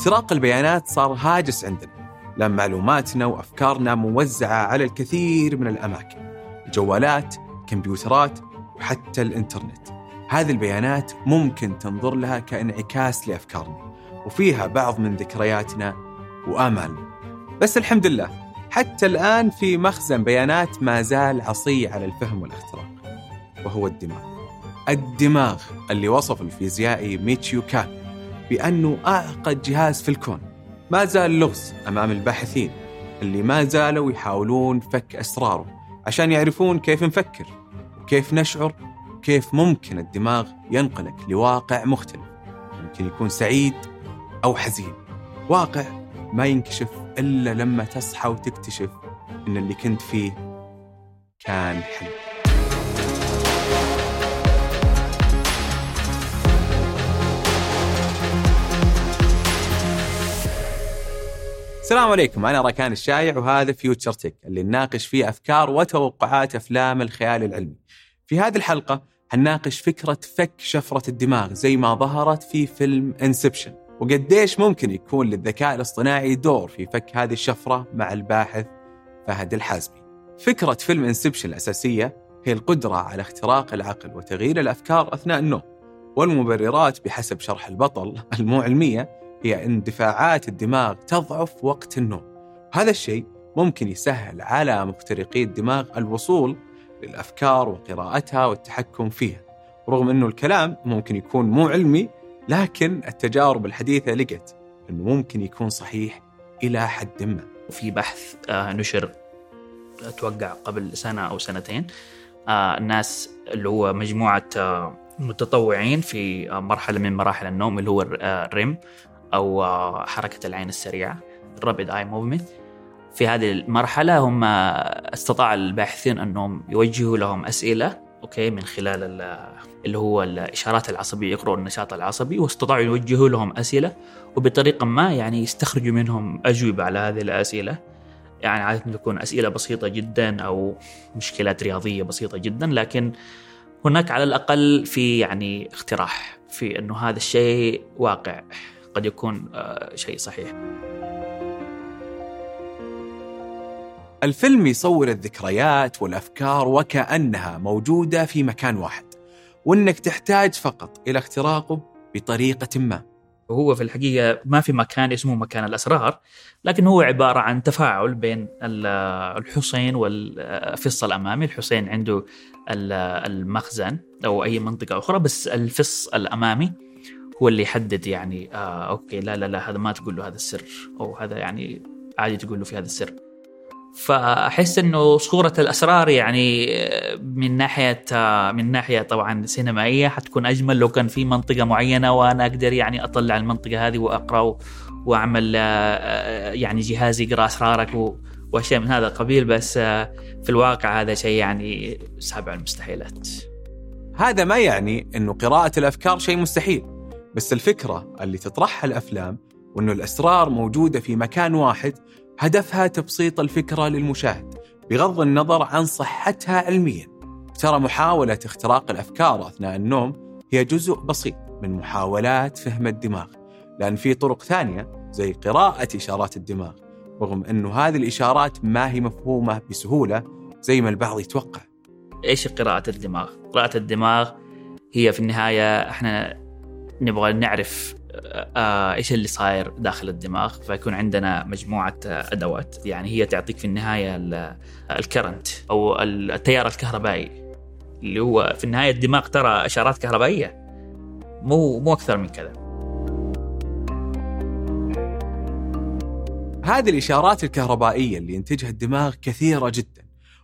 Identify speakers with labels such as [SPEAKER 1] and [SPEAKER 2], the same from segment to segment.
[SPEAKER 1] اختراق البيانات صار هاجس عندنا لأن معلوماتنا وأفكارنا موزعة على الكثير من الأماكن الجوالات كمبيوترات وحتى الإنترنت. هذه البيانات ممكن تنظر لها كانعكاس لأفكارنا وفيها بعض من ذكرياتنا وآمالنا. بس الحمد لله حتى الآن في مخزن بيانات ما زال عصي على الفهم والاختراق وهو الدماغ. الدماغ اللي وصف الفيزيائي ميتشيو كان. بأنه أعقد جهاز في الكون. ما زال لغز أمام الباحثين اللي ما زالوا يحاولون فك أسراره عشان يعرفون كيف نفكر وكيف نشعر وكيف ممكن الدماغ ينقلك لواقع مختلف ممكن يكون سعيد أو حزين. واقع ما ينكشف إلا لما تصحى وتكتشف إن اللي كنت فيه كان حلم السلام عليكم. أنا ركان الشايع وهذا فيوتشر تك اللي نناقش فيه أفكار وتوقعات أفلام الخيال العلمي. في هذه الحلقة هنناقش فكرة فك شفرة الدماغ زي ما ظهرت في فيلم انسبشن وقديش ممكن يكون للذكاء الاصطناعي دور في فك هذه الشفرة مع الباحث فهد الحازمي. فكرة فيلم انسبشن الأساسية هي القدرة على اختراق العقل وتغيير الأفكار أثناء النوم والمبررات بحسب شرح البطل المو علمية هي اندفاعات الدماغ تضعف وقت النوم. هذا الشيء ممكن يسهل على مخترقي الدماغ الوصول للأفكار وقراءتها والتحكم فيها. رغم أنه الكلام ممكن يكون مو علمي لكن التجارب الحديثة لقت أنه ممكن يكون صحيح إلى حد ما.
[SPEAKER 2] وفي بحث آه، نشر أتوقع قبل سنة أو سنتين آه، الناس اللي هو مجموعة آه، متطوعين في مرحلة من مراحل النوم اللي هو ال REM. أو حركة العين السريعة ال rapid eye movement في هذه المرحلة هم استطاع الباحثين أنهم يوجهوا لهم أسئلة okay من خلال اللي هو الإشارات العصبية يقرأوا النشاط العصبي واستطاعوا يوجهوا لهم أسئلة وبطريقة ما يعني يستخرجوا منهم أجوبة على هذه الأسئلة. يعني عادة تكون أسئلة بسيطة جدا أو مشكلات رياضية بسيطة جدا لكن هناك على الأقل في يعني اقتراح في أنه هذا الشيء واقع. قد يكون آه، شيء صحيح.
[SPEAKER 1] الفيلم يصور الذكريات والأفكار وكأنها موجودة في مكان واحد وإنك تحتاج فقط إلى اختراقه بطريقة ما.
[SPEAKER 2] وهو في الحقيقة ما في مكان اسمه مكان الأسرار لكن هو عبارة عن تفاعل بين الحسين والفص الأمامي، الحسين عنده المخزن أو أي منطقة أخرى بس الفص الأمامي. هو اللي يحدد يعني آه أوكي لا لا لا هذا ما تقول له هذا السر أو هذا يعني عادي تقول له في هذا السر. فأحس إنه صورة الأسرار يعني آه، من ناحية آه، من ناحية طبعا سينمائية حتكون أجمل لو كان في منطقة معينة وأنا أقدر يعني أطلع المنطقة هذه وأقرأ وأعمل آه، يعني جهاز يقرأ أسرارك وأشياء من هذا القبيل. بس في الواقع هذا شيء يعني سابع المستحيلات.
[SPEAKER 1] هذا ما يعني إنه قراءة الأفكار شيء مستحيل. بس الفكرة اللي تطرحها الأفلام وأنه الأسرار موجودة في مكان واحد هدفها تبسيط الفكرة للمشاهد بغض النظر عن صحتها علميا ترى محاولة اختراق الأفكار أثناء النوم هي جزء بسيط من محاولات فهم الدماغ لأن في طرق ثانية زي قراءة إشارات الدماغ رغم أنه هذه الإشارات ما هي مفهومة بسهولة زي ما البعض يتوقع
[SPEAKER 2] إيش قراءة الدماغ؟ قراءة الدماغ هي في النهاية إحنا نبغى نعرف آه إيش اللي صاير داخل الدماغ. فيكون عندنا مجموعة أدوات. يعني هي تعطيك في النهاية الكرنت أو التيار الكهربائي. اللي هو في النهاية الدماغ ترى إشارات كهربائية. مو مو أكثر من كذا.
[SPEAKER 1] هذه الإشارات الكهربائية اللي ينتجها الدماغ كثيرة جدا.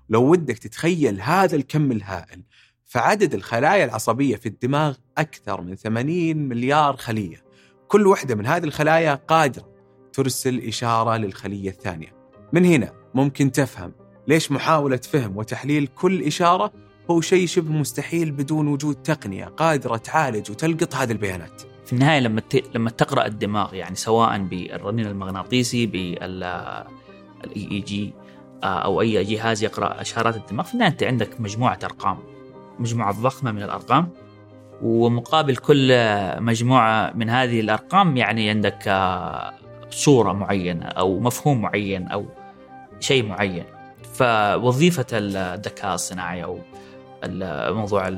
[SPEAKER 1] لو ودك تتخيل هذا الكم الهائل فعدد الخلايا العصبية في الدماغ أكثر من 80 مليار خلية. كل واحدة من هذه الخلايا قادرة ترسل إشارة للخلية الثانية. من هنا ممكن تفهم ليش محاولة فهم وتحليل كل إشارة هو شيء شبه مستحيل بدون وجود تقنية قادرة تعالج وتلقط هذه البيانات.
[SPEAKER 2] في النهاية لما لما تقرأ الدماغ يعني سواء بالرنين المغناطيسي بال EEG آه، أو أي جهاز يقرأ إشارات الدماغ في النهاية أنت عندك مجموعة أرقام. مجموعة ضخمة من الأرقام ومقابل كل مجموعة من هذه الأرقام يعني عندك آه، صورة معينة أو مفهوم معين أو شيء معين. فوظيفة الذكاء الصناعي أو الموضوع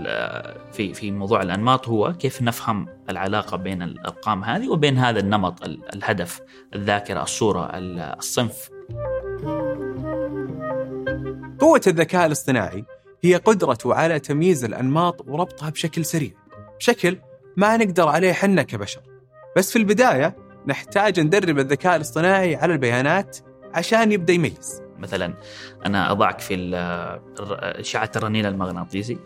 [SPEAKER 2] في في موضوع الأنماط هو كيف نفهم العلاقة بين الأرقام هذه وبين هذا النمط الهدف الذاكرة الصورة الصنف.
[SPEAKER 1] قوة الذكاء الاصطناعي هي قدرته على تمييز الأنماط وربطها بشكل سريع. بشكل ما نقدر عليه حنا كبشر. بس في البداية نحتاج ندرب الذكاء الاصطناعي على البيانات عشان يبدأ يميز.
[SPEAKER 2] مثلا أنا أضعك في اشعه الرنين المغناطيسي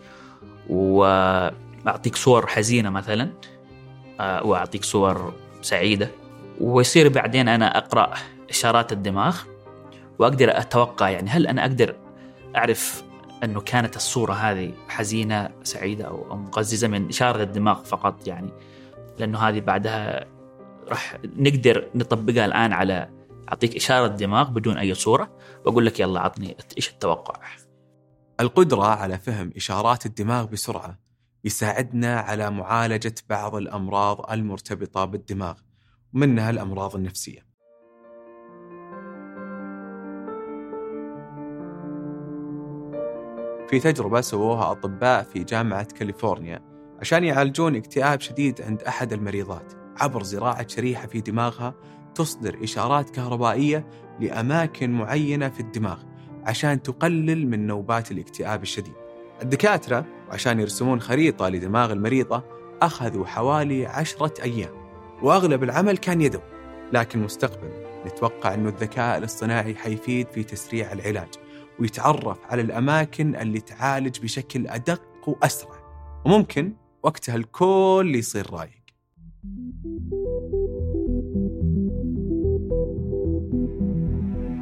[SPEAKER 2] وأعطيك صور حزينة مثلا آه، وأعطيك صور سعيدة ويصير بعدين أنا أقرأ إشارات الدماغ وأقدر أتوقع يعني هل أنا أقدر أعرف أنه كانت الصورة هذه حزينة سعيدة أو مقززة من إشارة الدماغ فقط يعني. لأنه هذه بعدها راح نقدر نطبقها الآن على أعطيك إشارة دماغ بدون أي صورة. واقول لك يلا عطني إيش التوقع؟
[SPEAKER 1] القدرة على فهم إشارات الدماغ بسرعة يساعدنا على معالجة بعض الأمراض المرتبطة بالدماغ ومنها الأمراض النفسية. في تجربة سووها أطباء في جامعة كاليفورنيا عشان يعالجون اكتئاب شديد عند أحد المريضات عبر زراعة شريحة في دماغها تصدر إشارات كهربائية لأماكن معينة في الدماغ عشان تقلل من نوبات الاكتئاب الشديد. الدكاترة عشان يرسمون خريطة لدماغ المريضة أخذوا حوالي عشرة أيام وأغلب العمل كان يدوي لكن مستقبلا نتوقع أنه الذكاء الاصطناعي حيفيد في تسريع العلاج. ويتعرف على الأماكن اللي تعالج بشكل أدق وأسرع. وممكن وقتها الكل يصير رايق.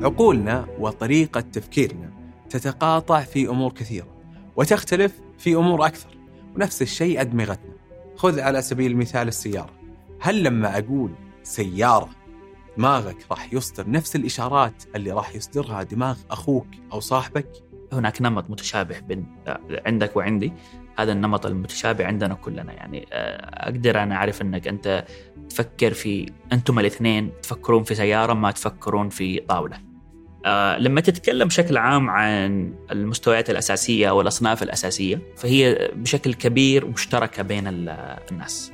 [SPEAKER 1] عقولنا وطريقة تفكيرنا تتقاطع في أمور كثيرة وتختلف في أمور أكثر ونفس الشيء أدمغتنا. خذ على سبيل المثال السيارة. هل لما أقول سيارة دماغك راح يصدر نفس الإشارات اللي راح يصدرها دماغ أخوك أو صاحبك؟
[SPEAKER 2] هناك نمط متشابه بين عندك وعندي. هذا النمط المتشابه عندنا كلنا. يعني آه، أقدر أنا أعرف إنك أنت تفكر في أنتم الاثنين تفكرون في سيارة ما تفكرون في طاولة. آه، لما تتكلم بشكل عام عن المستويات الأساسية والأصناف الأساسية فهي بشكل كبير مشتركة بين الناس.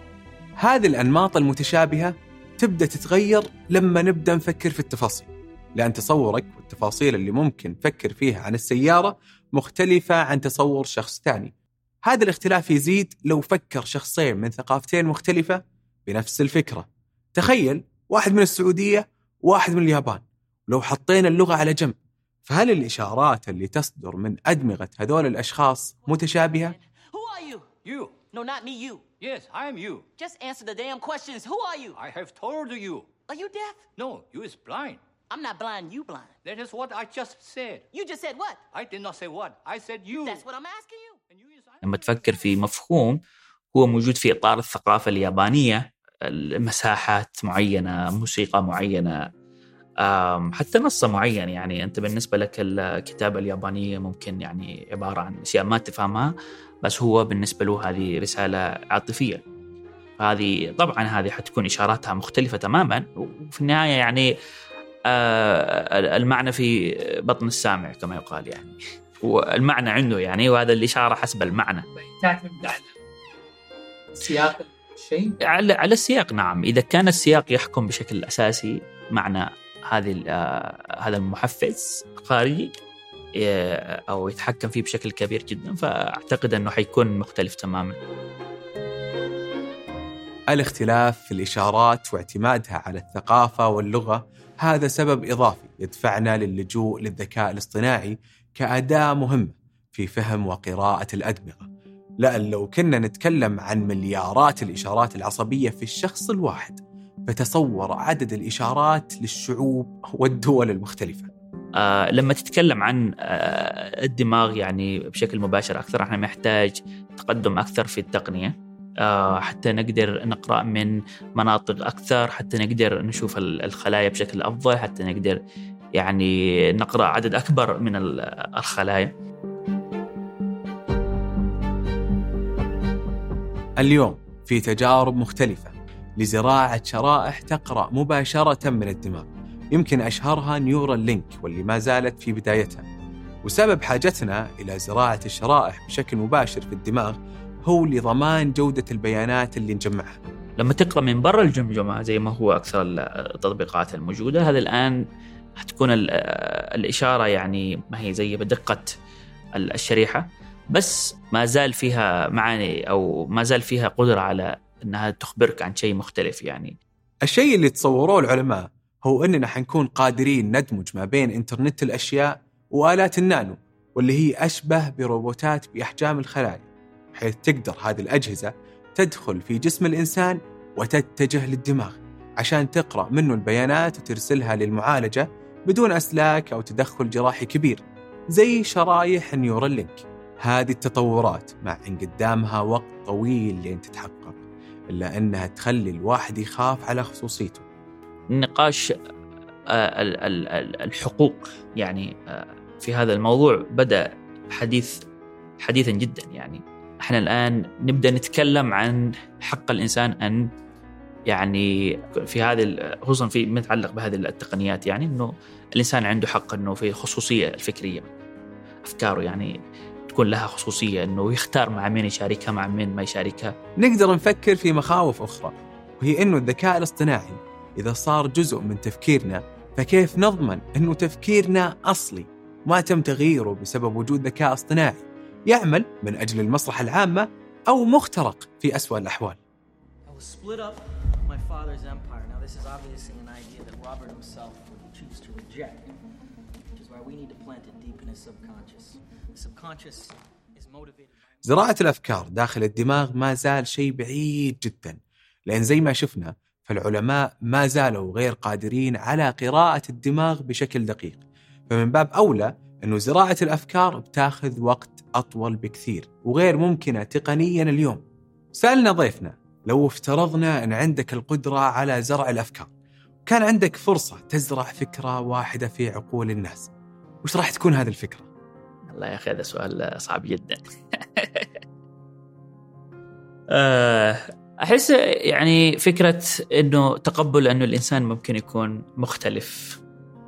[SPEAKER 1] هذه الأنماط المتشابهة تبدأ تتغير لما نبدأ نفكر في التفاصيل. لأن تصورك والتفاصيل اللي ممكن تفكر فيها عن السيارة مختلفة عن تصور شخص ثاني. هذا الاختلاف يزيد لو فكر شخصين من ثقافتين مختلفة بنفس الفكرة. تخيل واحد من السعودية وواحد من اليابان. لو حطينا اللغة على جنب فهل الإشارات اللي تصدر من أدمغة هذول الأشخاص متشابهة؟
[SPEAKER 3] Who are you? You. No, not me, you. Yes, I am you. Just answer the damn questions. Who are you? I have told you. Are you deaf? No, you is blind. I'm not blind, you blind. That is what I just said. You just said what? I did not say what. I said you. That's what I'm asking you. And you is
[SPEAKER 2] لما تفكر في مفهوم هو موجود في إطار الثقافة اليابانية مساحات معينة موسيقى معينة حتى نص معين يعني. أنت بالنسبة لك الكتابه اليابانيه ممكن يعني عبارة عن أشياء ما تفهمها بس هو بالنسبة له هذه رسالة عاطفية. هذه طبعا هذه حتكون إشاراتها مختلفة تماما وفي النهاية يعني آه، المعنى في بطن السامع كما يقال يعني. والمعنى عنده يعني وهذا الإشارة حسب المعنى.
[SPEAKER 4] تعتمد على سياق الشيء؟
[SPEAKER 2] على على السياق نعم. إذا كان السياق يحكم بشكل أساسي معنى هذه آه، هذا المحفز خارجي أو يتحكم فيه بشكل كبير جدا فأعتقد أنه حيكون مختلف تماما.
[SPEAKER 1] الاختلاف في الإشارات واعتمادها على الثقافة واللغة هذا سبب إضافي يدفعنا للجوء للذكاء الاصطناعي كأداة مهمة في فهم وقراءة الأدمغة. لأن لو كنا نتكلم عن مليارات الإشارات العصبية في الشخص الواحد فتصور عدد الإشارات للشعوب والدول المختلفة.
[SPEAKER 2] آه لما تتكلم عن آه الدماغ يعني بشكل مباشر أكثر إحنا محتاج تقدم أكثر في التقنية. آه حتى نقدر نقرأ من مناطق أكثر حتى نقدر نشوف الخلايا بشكل أفضل حتى نقدر يعني نقرأ عدد أكبر من الخلايا.
[SPEAKER 1] اليوم في تجارب مختلفة. لزراعة شرائح تقرأ مباشرة من الدماغ. يمكن أشهرها Neuralink واللي ما زالت في بدايتها. وسبب حاجتنا إلى زراعة الشرائح بشكل مباشر في الدماغ هو لضمان جودة البيانات اللي نجمعها.
[SPEAKER 2] لما تقرأ من برا الجمجمة زي ما هو أكثر التطبيقات الموجودة هذا الآن حتكون الإشارة يعني ما هي زي بدقة الشريحة بس ما زال فيها معاني أو ما زال فيها قدرة على إنها تخبرك عن شيء مختلف يعني.
[SPEAKER 1] الشيء اللي تصوروه العلماء هو إننا حنكون قادرين ندمج ما بين إنترنت الأشياء وآلات النانو واللي هي أشبه بروبوتات بأحجام الخلايا حيث تقدر هذه الأجهزة تدخل في جسم الإنسان وتتجه للدماغ عشان تقرأ منه البيانات وترسلها للمعالجة بدون أسلاك أو تدخل جراحي كبير زي شرايح ال Neuralink هذه التطورات مع ان قدامها وقت طويل لين تتحقق. إلا أنها تخلي الواحد يخاف على خصوصيته.
[SPEAKER 2] نقاش آه، الحقوق. يعني آه، في هذا الموضوع بدأ حديث حديثا جدا. يعني إحنا الآن نبدأ نتكلم عن حق الإنسان أن يعني في هذه خصوصا في متعلق بهذه التقنيات. يعني إنه الإنسان عنده حق إنه في خصوصية الفكرية أفكاره. يعني تكون لها خصوصية إنه يختار مع مين يشاركها مع مين ما يشاركها.
[SPEAKER 1] نقدر نفكر في مخاوف أخرى وهي إنه الذكاء الاصطناعي إذا صار جزء من تفكيرنا فكيف نضمن إنه تفكيرنا أصلي؟ ما تم تغييره بسبب وجود ذكاء اصطناعي يعمل من أجل المصلحة العامة أو مخترق في اسوء الأحوال. زراعة الأفكار داخل الدماغ ما زال شيء بعيد جدا. لأن زي ما شفنا فالعلماء ما زالوا غير قادرين على قراءة الدماغ بشكل دقيق. فمن باب أولى أنه زراعة الأفكار بتاخذ وقت أطول بكثير وغير ممكنة تقنيا اليوم. سألنا ضيفنا لو افترضنا أن عندك القدرة على زرع الأفكار كان عندك فرصة تزرع فكرة واحدة في عقول الناس. وش راح تكون هذه الفكرة؟
[SPEAKER 2] الله يا أخي هذا سؤال صعب جدا آه، أحس يعني فكرة أنه تقبل أنه الإنسان ممكن يكون مختلف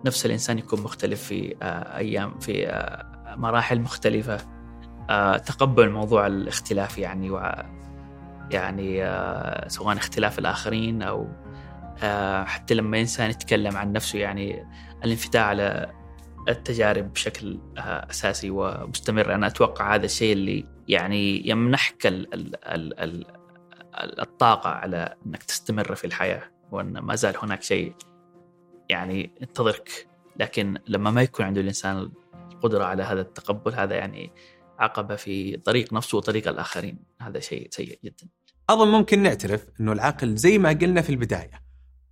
[SPEAKER 2] نفس الإنسان يكون مختلف في آه، أيام في آه، مراحل مختلفة تقبل موضوع الاختلاف يعني و يعني سواء اختلاف الآخرين أو حتى لما إنسان يتكلم عن نفسه يعني الانفتاح على التجارب بشكل أساسي ومستمر. أنا أتوقع هذا الشيء اللي يعني يمنحك ال ال ال ال الطاقة على إنك تستمر في الحياة وأن ما زال هناك شيء يعني ينتظرك. لكن لما ما يكون عنده الإنسان القدرة على هذا التقبل هذا يعني عقبة في طريق نفسه وطريق الآخرين. هذا شيء سيء جدا.
[SPEAKER 1] أظن ممكن نعترف إنه العقل زي ما قلنا في البداية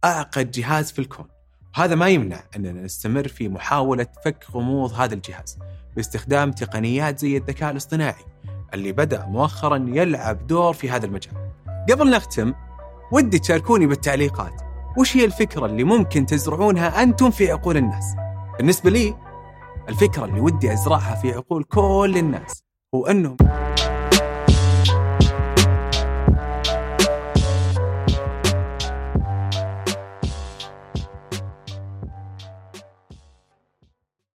[SPEAKER 1] أعقد جهاز في الكون. هذا ما يمنع أننا نستمر في محاولة فك غموض هذا الجهاز باستخدام تقنيات زي الذكاء الاصطناعي اللي بدأ مؤخرا يلعب دور في هذا المجال. قبل نختم ودي تشاركوني بالتعليقات. وش هي الفكرة اللي ممكن تزرعونها أنتم في عقول الناس؟ بالنسبة لي الفكرة اللي ودي أزرعها في عقول كل الناس هو أنهم